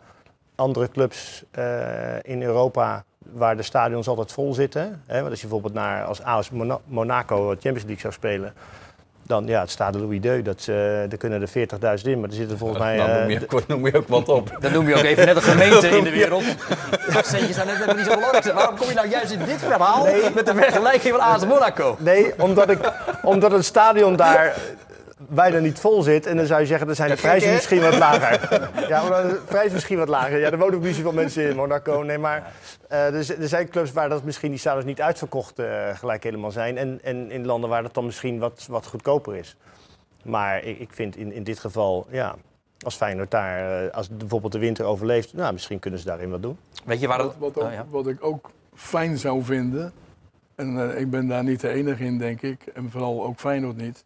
andere clubs uh, in Europa waar de stadions altijd vol zitten. Hè, want als je bijvoorbeeld naar als AS Monaco Champions League zou spelen. Dan ja, het staat de Louis Deux, dat, uh, er kunnen er 40.000 in, maar er zitten volgens mij... Dan noem je, noem je ook wat op. Dan noem je ook even net een gemeente in de wereld. Centjes zijn net niet zo belangrijk. Waarom kom je nou juist in dit verhaal nee. met de vergelijking van AS Monaco? Nee, omdat, ik, omdat het stadion daar bijna niet vol zit. En dan zou je zeggen, dan zijn de prijzen misschien wat lager. Ja, maar de prijzen misschien wat lager. Ja, er wonen ook niet zoveel mensen in Monaco. Nee, maar uh, dus, er zijn clubs waar dat misschien die stadions niet uitverkocht uh, gelijk helemaal zijn. En, en in landen waar dat dan misschien wat, wat goedkoper is. Maar ik, ik vind in, in dit geval, ja, als Feyenoord daar, uh, als bijvoorbeeld de winter overleeft, nou, misschien kunnen ze daarin wat doen. Weet je waar wat, wat, ook, oh, ja. wat ik ook fijn zou vinden, en ik ben daar niet de enige in, denk ik, en vooral ook Feyenoord niet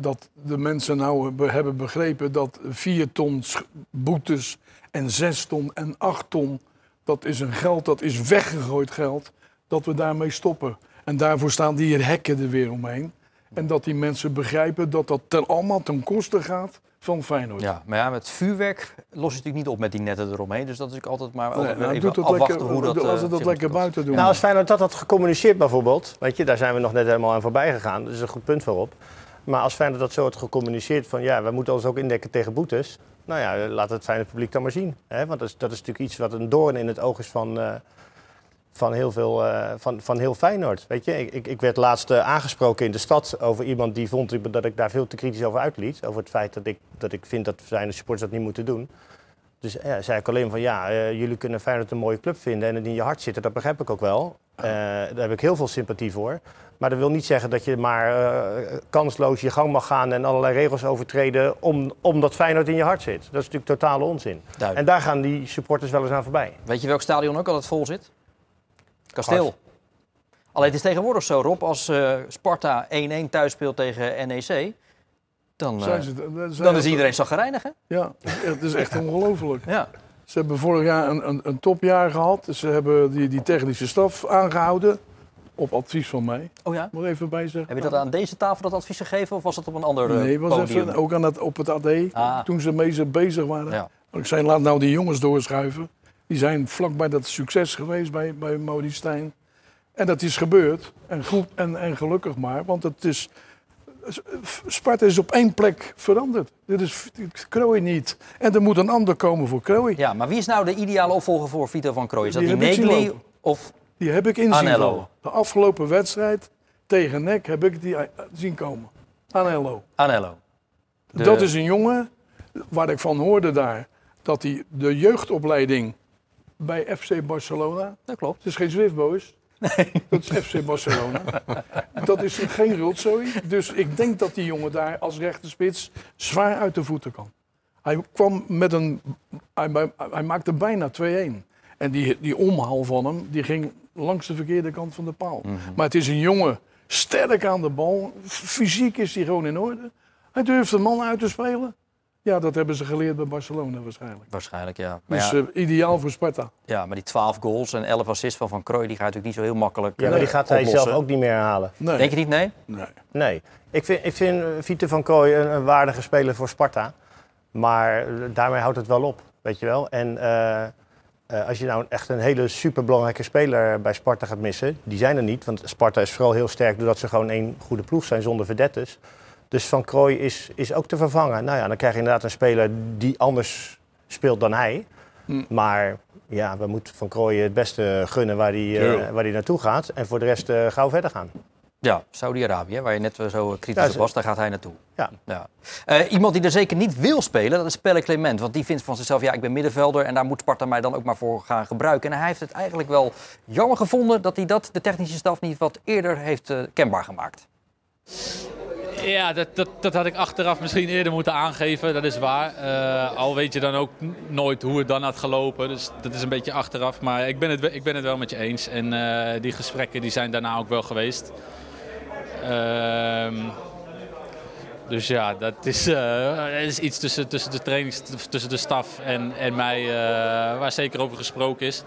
dat de mensen nou hebben begrepen dat 4 ton boetes en 6 ton en 8 ton, dat is een geld, dat is weggegooid geld, dat we daarmee stoppen. En daarvoor staan die hier hekken er weer omheen. En dat die mensen begrijpen dat dat ten, allemaal ten koste gaat van Feyenoord. Ja, maar ja, met vuurwerk los je natuurlijk niet op met die netten eromheen. Dus dat is altijd maar nee, nou, even afwachten lekker, hoe dat... Als ze dat lekker buiten doen. Nou, als Feyenoord dat had gecommuniceerd bijvoorbeeld, weet je, daar zijn we nog net helemaal aan voorbij gegaan. Dat is een goed punt voorop. Maar als Feyenoord dat zo had gecommuniceerd van ja, we moeten ons ook indekken tegen boetes. Nou ja, laat het Feyenoord publiek dan maar zien. Hè? Want dat is, dat is natuurlijk iets wat een doorn in het oog is van, uh, van, heel, veel, uh, van, van heel Feyenoord. Weet je, ik, ik werd laatst uh, aangesproken in de stad over iemand die vond dat ik daar veel te kritisch over uitliet. Over het feit dat ik, dat ik vind dat Feyenoord supporters dat niet moeten doen. Dus ja, zei ik alleen van ja, jullie kunnen Feyenoord een mooie club vinden en het in je hart zitten. Dat begrijp ik ook wel. daar heb ik heel veel sympathie voor. Maar dat wil niet zeggen dat je maar uh, kansloos je gang mag gaan en allerlei regels overtreden om, omdat Feyenoord in je hart zit. Dat is natuurlijk totale onzin. Duidelijk. En daar gaan die supporters wel eens aan voorbij. Weet je welk stadion ook altijd vol zit? Kasteel. Hart. Alleen het is tegenwoordig zo, Rob, als uh, Sparta 1-1 thuis speelt tegen NEC, dan, uh, ze, dan is iedereen zagrijnig, hè? Ja, het is echt ongelooflijk. Ja. Ze hebben vorig jaar een, een, een topjaar gehad. Ze hebben die, die technische staf aangehouden. Op advies van mij. Oh ja? Moet even bij zeggen. Heb je dat aan deze tafel dat advies gegeven of was dat op een ander Nee, was podium? even ook aan het, op het AD. Ah. Toen ze mee bezig waren. Ja. Ik zei, laat nou die jongens doorschuiven. Die zijn vlakbij dat succes geweest bij, bij Maudie Stijn. En dat is gebeurd. En goed en, en gelukkig maar. Want het is... Sparta is op één plek veranderd. Dit is Krooi niet. En er moet een ander komen voor Krooi. Ja, maar wie is nou de ideale opvolger voor Vito van Krooi? Is dat die, die Negli of die heb ik inzien Anello. komen. De afgelopen wedstrijd tegen NEC heb ik die zien komen. Anello. Anello. De... Dat is een jongen waar ik van hoorde daar. Dat hij de jeugdopleiding bij FC Barcelona. Dat klopt. Het is geen Swift Boys. Nee. Dat is FC Barcelona. dat is geen rotzooi. Dus ik denk dat die jongen daar als rechterspits zwaar uit de voeten kan. Hij kwam met een. Hij maakte bijna 2-1. En die, die omhaal van hem, die ging langs de verkeerde kant van de paal. Maar het is een jongen, sterk aan de bal. Fysiek is hij gewoon in orde. Hij durft een man uit te spelen. Ja, dat hebben ze geleerd bij Barcelona waarschijnlijk. Waarschijnlijk, ja. Maar, Dus ja, eh, ideaal voor Sparta. ja, maar die 12 goals en 11 assists van Van Krooi, die gaat natuurlijk niet zo heel makkelijk Ja, maar die eh, gaat hij oplossen. zelf ook niet meer halen. Nee. Denk je niet, nee? nee. Nee. Ik vind, ik vind Vite van Kooi een, een waardige speler voor Sparta. Maar eh, daarmee houdt het wel op, weet je wel. En eh, eh, als je nou echt een hele superbelangrijke speler bij Sparta gaat missen... die zijn er niet, want Sparta is vooral heel sterk... doordat ze gewoon één goede ploeg zijn zonder verdettes. Dus Van Krooi is, is ook te vervangen. Nou ja, dan krijg je inderdaad een speler die anders speelt dan hij. Hm. Maar ja, we moeten Van Krooi het beste gunnen waar hij, eh, waar hij naartoe gaat. En voor de rest eh, gauw verder gaan. Ja, Saudi-Arabië, waar je net eh, zo kritisch Ja, op was, daar gaat hij naartoe. Ja. Ja. Eh, iemand die er zeker niet wil spelen, dat is Pelle Clement. Want die vindt van zichzelf, ja, ik ben middenvelder en daar moet Sparta mij dan ook maar voor gaan gebruiken. En hij heeft het eigenlijk wel jammer gevonden dat hij dat de technische staf niet wat eerder heeft eh, kenbaar gemaakt. Ja, dat, dat, dat had ik achteraf misschien eerder moeten aangeven, dat is waar. Eh, al weet je dan ook nooit hoe het dan had gelopen, dus dat is een beetje achteraf. Maar ik ben het, ik ben het wel met je eens en eh, die gesprekken die zijn daarna ook wel geweest. Ehm, dus ja, dat is, eh, is iets tussen, tussen de trainings, tussen de staf en, en mij eh, waar zeker over gesproken is.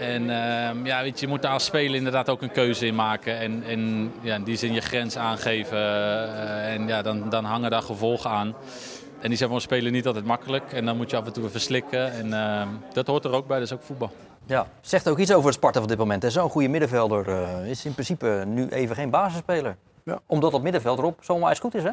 En ehm, ja, weet je, je moet daar als speler inderdaad ook een keuze in maken. En, en ja, in die zin je grens aangeven. eh, en ja, dan, dan hangen daar gevolgen aan. En die zijn voor een niet altijd makkelijk. En dan moet je af en toe even slikken. En ehm, dat hoort er ook bij, dat is ook voetbal. Ja, zegt ook iets over het Sparta van dit moment. Zo'n goede middenvelder eh, is in principe nu even geen basisspeler. Ja. Omdat dat middenveld erop zomaar eens goed is, hè?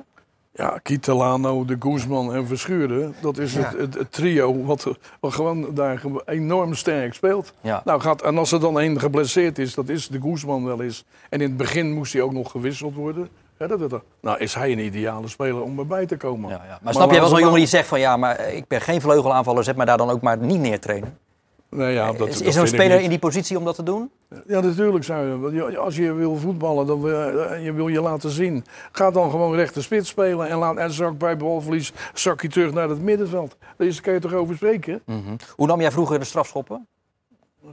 Ja, Kitelano, de Guzman en Verschuren, dat is het, het, het trio wat, wat gewoon daar enorm sterk speelt. Ja. Nou, gaat, en als er dan één geblesseerd is, dat is de Guzman wel eens. En in het begin moest hij ook nog gewisseld worden. Ja, dat, dat, nou, is hij een ideale speler om erbij te komen. Ja, ja. Maar, snap je wel zo'n jongen maar- die zegt van ja, maar ik ben geen vleugelaanvaller, zet mij daar dan ook maar niet neertrainen. Ja, dat, is dat is zo'n speler in die positie om dat te doen? Ja, natuurlijk zou je. Als je wil voetballen, dan wil je, je wil je laten zien. Ga dan gewoon rechter spits spelen en, laat, en zak bij balverlies zak je terug naar het middenveld. Daar kan je toch over spreken? Hoe nam jij vroeger de strafschoppen?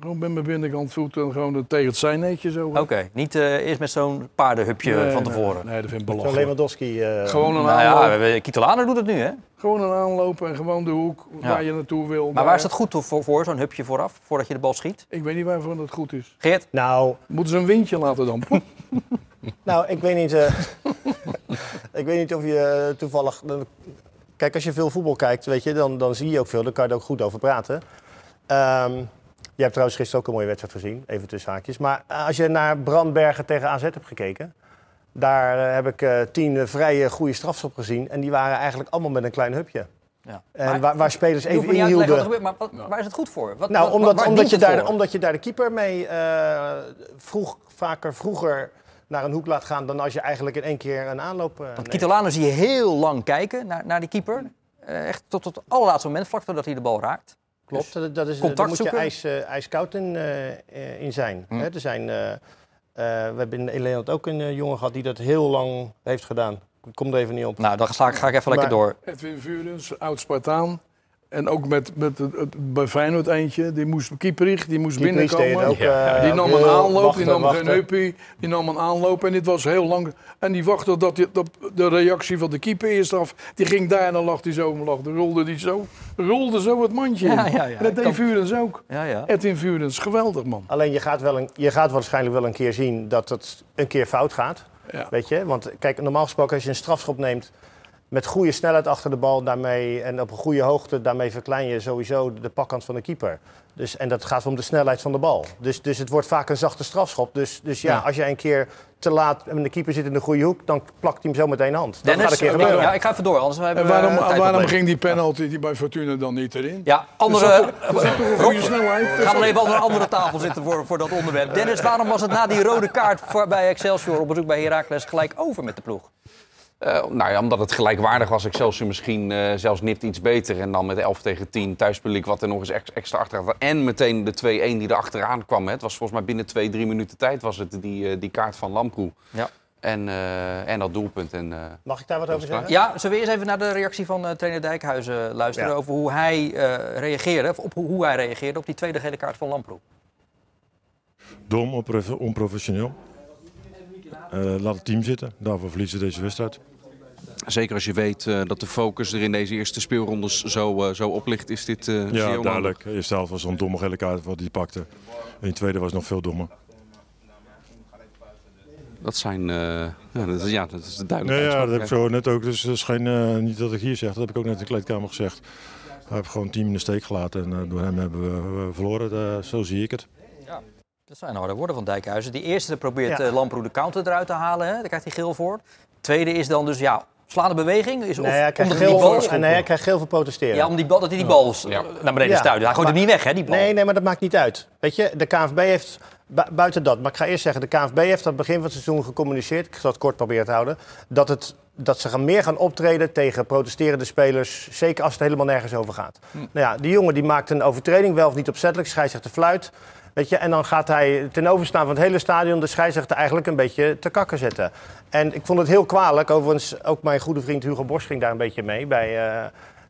Gewoon met mijn binnenkant voet en gewoon tegen het zijneetje zo. Oké, niet eh, eerst met zo'n paardenhupje Nee, van tevoren. Nee, dat vind ik belachelijk. Lewandowski. eh, Gewoon een Nou aanloop. ja, we- Kitolano doet het nu, hè? Gewoon een aanloop en gewoon de hoek Ja. waar je naartoe wil. Maar daar. waar is dat goed voor, voor zo'n hupje vooraf, voordat je de bal schiet? Ik weet niet waarvoor dat goed is. Geert? Nou, Moeten ze een windje laten dan? Nou, ik weet niet. eh, ik weet niet of je toevallig. Kijk, als je veel voetbal kijkt, weet je, dan, dan zie je ook veel. Dan kan je er ook goed over praten. Ehm je hebt trouwens gisteren ook een mooie wedstrijd gezien, even tussen haakjes. Maar eh, als je naar Brandbergen tegen AZ hebt gekeken, daar eh, heb ik eh, tien vrije goede strafschop gezien. En die waren eigenlijk allemaal met een klein hupje. Ja. En Maar- waar, waar spelers even wat inhielden. gebeurt, maar wat- waar is het goed voor? Wat, Nou, wat- omdat, omdat, je daar, voor? omdat je daar de keeper mee eh, vroeg, vaker vroeger naar een hoek laat gaan dan als je eigenlijk in één keer een aanloop eh, Want. Kitolano zie je heel lang kijken naar, naar die keeper. Eh, echt tot, tot het allerlaatste moment, vlak voordat hij de bal raakt. Klopt, dat, dat is, daar moet je ijs, eh, ijskoud in, eh, eh, in zijn. Hm. Hè, er zijn we hebben in Nederland ook een jongen gehad die dat heel lang heeft gedaan. Ik kom er even niet op. Nou, dan ga, ga ik even lekker Maar- door. Edwin Vurens, oud Spartaan. En ook met, met het, het- bij Feyenoord eentje. Die moest Kieperich, die moest het binnenkomen. ook, eh, Die nam een aanloop, wachten, die nam wachten. geen huppie, die nam een aanloop en dit was heel lang. En die wachtte dat, die, dat de reactie van de keeper eerst af. Die ging daar en dan lag hij zo, lag, dan rolde die zo, rolde zo het mandje in. Ja, ja, ja. En dat deed Kan- ook. Ja, ja. Edwin Vurens, geweldig man. Alleen je gaat, wel een, je gaat waarschijnlijk wel een keer zien dat het een keer fout gaat. Ja. Weet je? Want kijk, normaal gesproken als je een strafschop neemt met goede snelheid achter de bal daarmee, en op een goede hoogte, daarmee verklein je sowieso de pakkant van de keeper. Dus, en dat gaat om de snelheid van de bal. Dus, dus het wordt vaak een zachte strafschop. Dus, dus ja, Ja. als jij een keer te laat en de keeper zit in de goede hoek, dan plakt hij hem zo meteen hand. Dat Dennis, gaat een keer gebeuren. ja, ik ga even door, anders hebben En we waarom, eh, waarom ging die penalty die bij Fortuna dan niet erin? Ja, Er andere... er een goede snelheid? We gaan dan even aan een andere tafel zitten voor, voor dat onderwerp. Dennis, waarom was het na die rode kaart voor, bij Excelsior op bezoek bij Heracles gelijk over met de ploeg? Eh, nou ja, omdat het gelijkwaardig was. Excelsior misschien eh, zelfs nipt iets beter. En dan met 11 tegen 10 thuispubliek wat er nog eens ex- extra achter had. En meteen de 2-1 die er achteraan kwam. Hè. Het was volgens mij binnen 2, 3 minuten tijd was het die, eh, die kaart van Lamproe. Ja. En, eh, en dat doelpunt. En, eh, Mag ik daar wat over zeggen? Ja, zullen we eerst even naar de reactie van eh, trainer Dijkhuizen luisteren... Ja. over hoe hij eh, reageerde, of op hoe, hoe hij reageerde op die tweede gele kaart van Lamproe. Dom, onprof- onprofessioneel. Eh, laat het team zitten. Daarvoor verliezen ze deze wedstrijd. Zeker als je weet eh, dat de focus er in deze eerste speelrondes zo, eh, zo op ligt, is dit zeer Ja, duidelijk. De eerste helft was zo'n domme gele kaart wat hij pakte. En die tweede was nog veel dommer. Dat zijn, ja, dat is, ja, dat is de Nee, duidelijkheid. ja, dat heb ik zo net ook. Dus dat is geen, niet dat ik hier zeg, dat heb ik ook net in de kleedkamer gezegd. Hij heeft gewoon het team in de steek gelaten en door hem hebben we verloren. Zo zie ik het. Dat zijn harde woorden van Dijkhuizen. Die eerste probeert Ja. eh, Lamproe de counter eruit te halen, hè? daar krijgt hij geel voor. Tweede is dan dus, ja, slaande beweging. Is, Nee, hij krijgt geel, bal- voor- nee, hij krijgt geel voor protesteren. Ja, om die bal, dat hij die bal Ja. naar beneden Ja. stuit. Hij gooit hem niet weg, hè, die bal. Nee, nee, maar dat maakt niet uit. Weet je, de KNVB heeft, bu- buiten dat, maar ik ga eerst zeggen, de KNVB heeft aan het begin van het seizoen gecommuniceerd, ik zal het kort proberen te houden, dat, het, dat ze gaan meer gaan optreden tegen protesterende spelers, zeker als het helemaal nergens over gaat. Hm. Nou ja, die jongen die maakt een overtreding, wel of niet opzettelijk, scheidsrechter fluit. Weet je, en dan gaat hij ten overstaan van het hele stadion de scheidsrechter eigenlijk een beetje te kakken zetten. En ik vond het heel kwalijk, overigens ook mijn goede vriend Hugo Bos ging daar een beetje mee bij,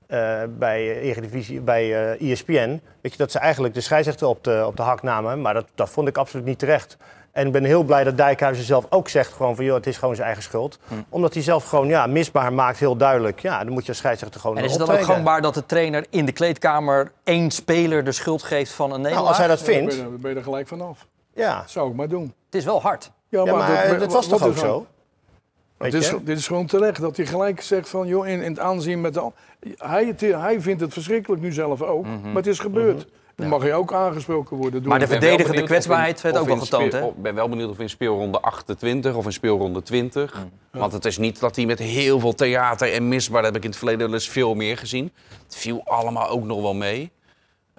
eh, bij, Eredivisie, bij eh ESPN. Weet je, dat ze eigenlijk de scheidsrechter op de, op de hak namen. Maar dat, dat vond ik absoluut niet terecht. En ik ben heel blij dat Dijkhuizen zelf ook zegt gewoon van... joh, het is gewoon zijn eigen schuld. Hm. Omdat hij zelf gewoon ja, misbaar maakt, heel duidelijk. Ja, dan moet je als scheidsrechter gewoon En is het dan ook gangbaar dat de trainer in de kleedkamer één speler de schuld geeft van een Nou, nederlaag? als hij dat vindt, dan ben je er gelijk vanaf. ja. Dat zou ik maar doen. Het is wel hard. Ja, maar dat- dat was toch ook zo? Weet Het is, je? dit is gewoon terecht dat hij gelijk zegt van, joh, in, in het aanzien met de... an- Hij, het- hij vindt het verschrikkelijk nu zelf ook, maar het is gebeurd. Dan mag hij ook aangesproken worden door... Maar de verdedigende kwetsbaarheid werd ook wel getoond, hè? Ik ben wel benieuwd of in speelronde 28 of in speelronde 20. Want het is niet dat hij met heel veel theater en misbaar... dat heb ik in het verleden wel eens veel meer gezien. Het viel allemaal ook nog wel mee.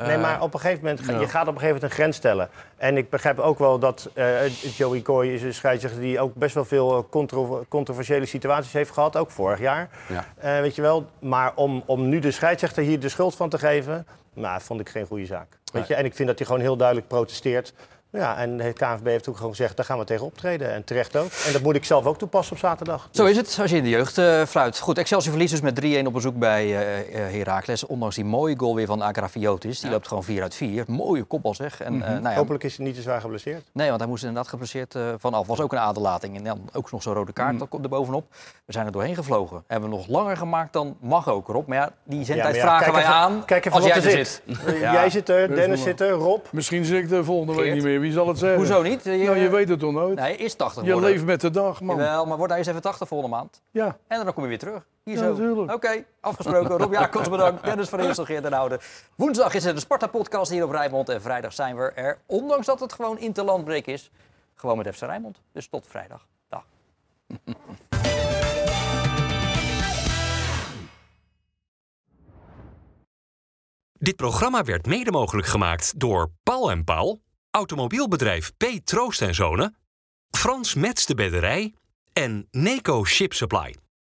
Nee, Eh, maar op een gegeven moment, Ja. je gaat op een gegeven moment een grens stellen. En ik begrijp ook wel dat eh, Joey Coy is een scheidsrechter die ook best wel veel eh, contro- controversiële situaties heeft gehad, ook vorig jaar. Ja. Weet je wel, maar om, om nu de scheidsrechter hier de schuld van te geven, nou, vond ik geen goede zaak. Weet je? En ik vind dat hij gewoon heel duidelijk protesteert. Ja, en de KNVB heeft ook gewoon gezegd, daar gaan we tegen optreden. En terecht ook. En dat moet ik zelf ook toepassen op zaterdag. Zo is het, als je in de jeugd eh, fluit. Goed, Excelsior verliest dus met 3-1 op bezoek bij Heracles. Ondanks die mooie goal weer van Agrafiotis. Die loopt gewoon 4 uit 4. Mooie kopbal zeg. En, eh, nou ja, Hopelijk is hij niet te zwaar geblesseerd. Nee, want hij moest inderdaad geblesseerd eh, vanaf. Was ook een aderlating. En dan ook nog zo'n rode kaart Mm. dat komt er bovenop. We zijn er doorheen gevlogen. Hebben we nog langer gemaakt dan mag ook erop. Maar ja, die zendtijd Ja, vragen kijk wij even- aan Kijk even als jij er er zit. zit. Ja. Jij zit er, Dennis zit er, Rob. Misschien zit ik de volgende week niet meer. Wie zal het zeggen? Hoezo niet? Je, Nou, je weet het toch nooit? Nee, is 80 je worden. leeft met de dag, man. Jawel, maar word hij eens even 80 volgende maand. Ja. En dan kom je weer terug. Hier Ja, zo. natuurlijk. Oké, afgesproken. Rob Jacobs bedankt. Dennis van Eersel, Geert den Oude. Woensdag is er de Sparta-podcast hier op Rijnmond. En vrijdag zijn we er, ondanks dat het gewoon interlandbreek is, gewoon met FC Rijnmond. Dus tot vrijdag. Dag. Dit programma werd mede mogelijk gemaakt door Paul en Paul, automobielbedrijf P. Troost en Zonen, Frans Mets de Bedderij en Neco Ship Supply.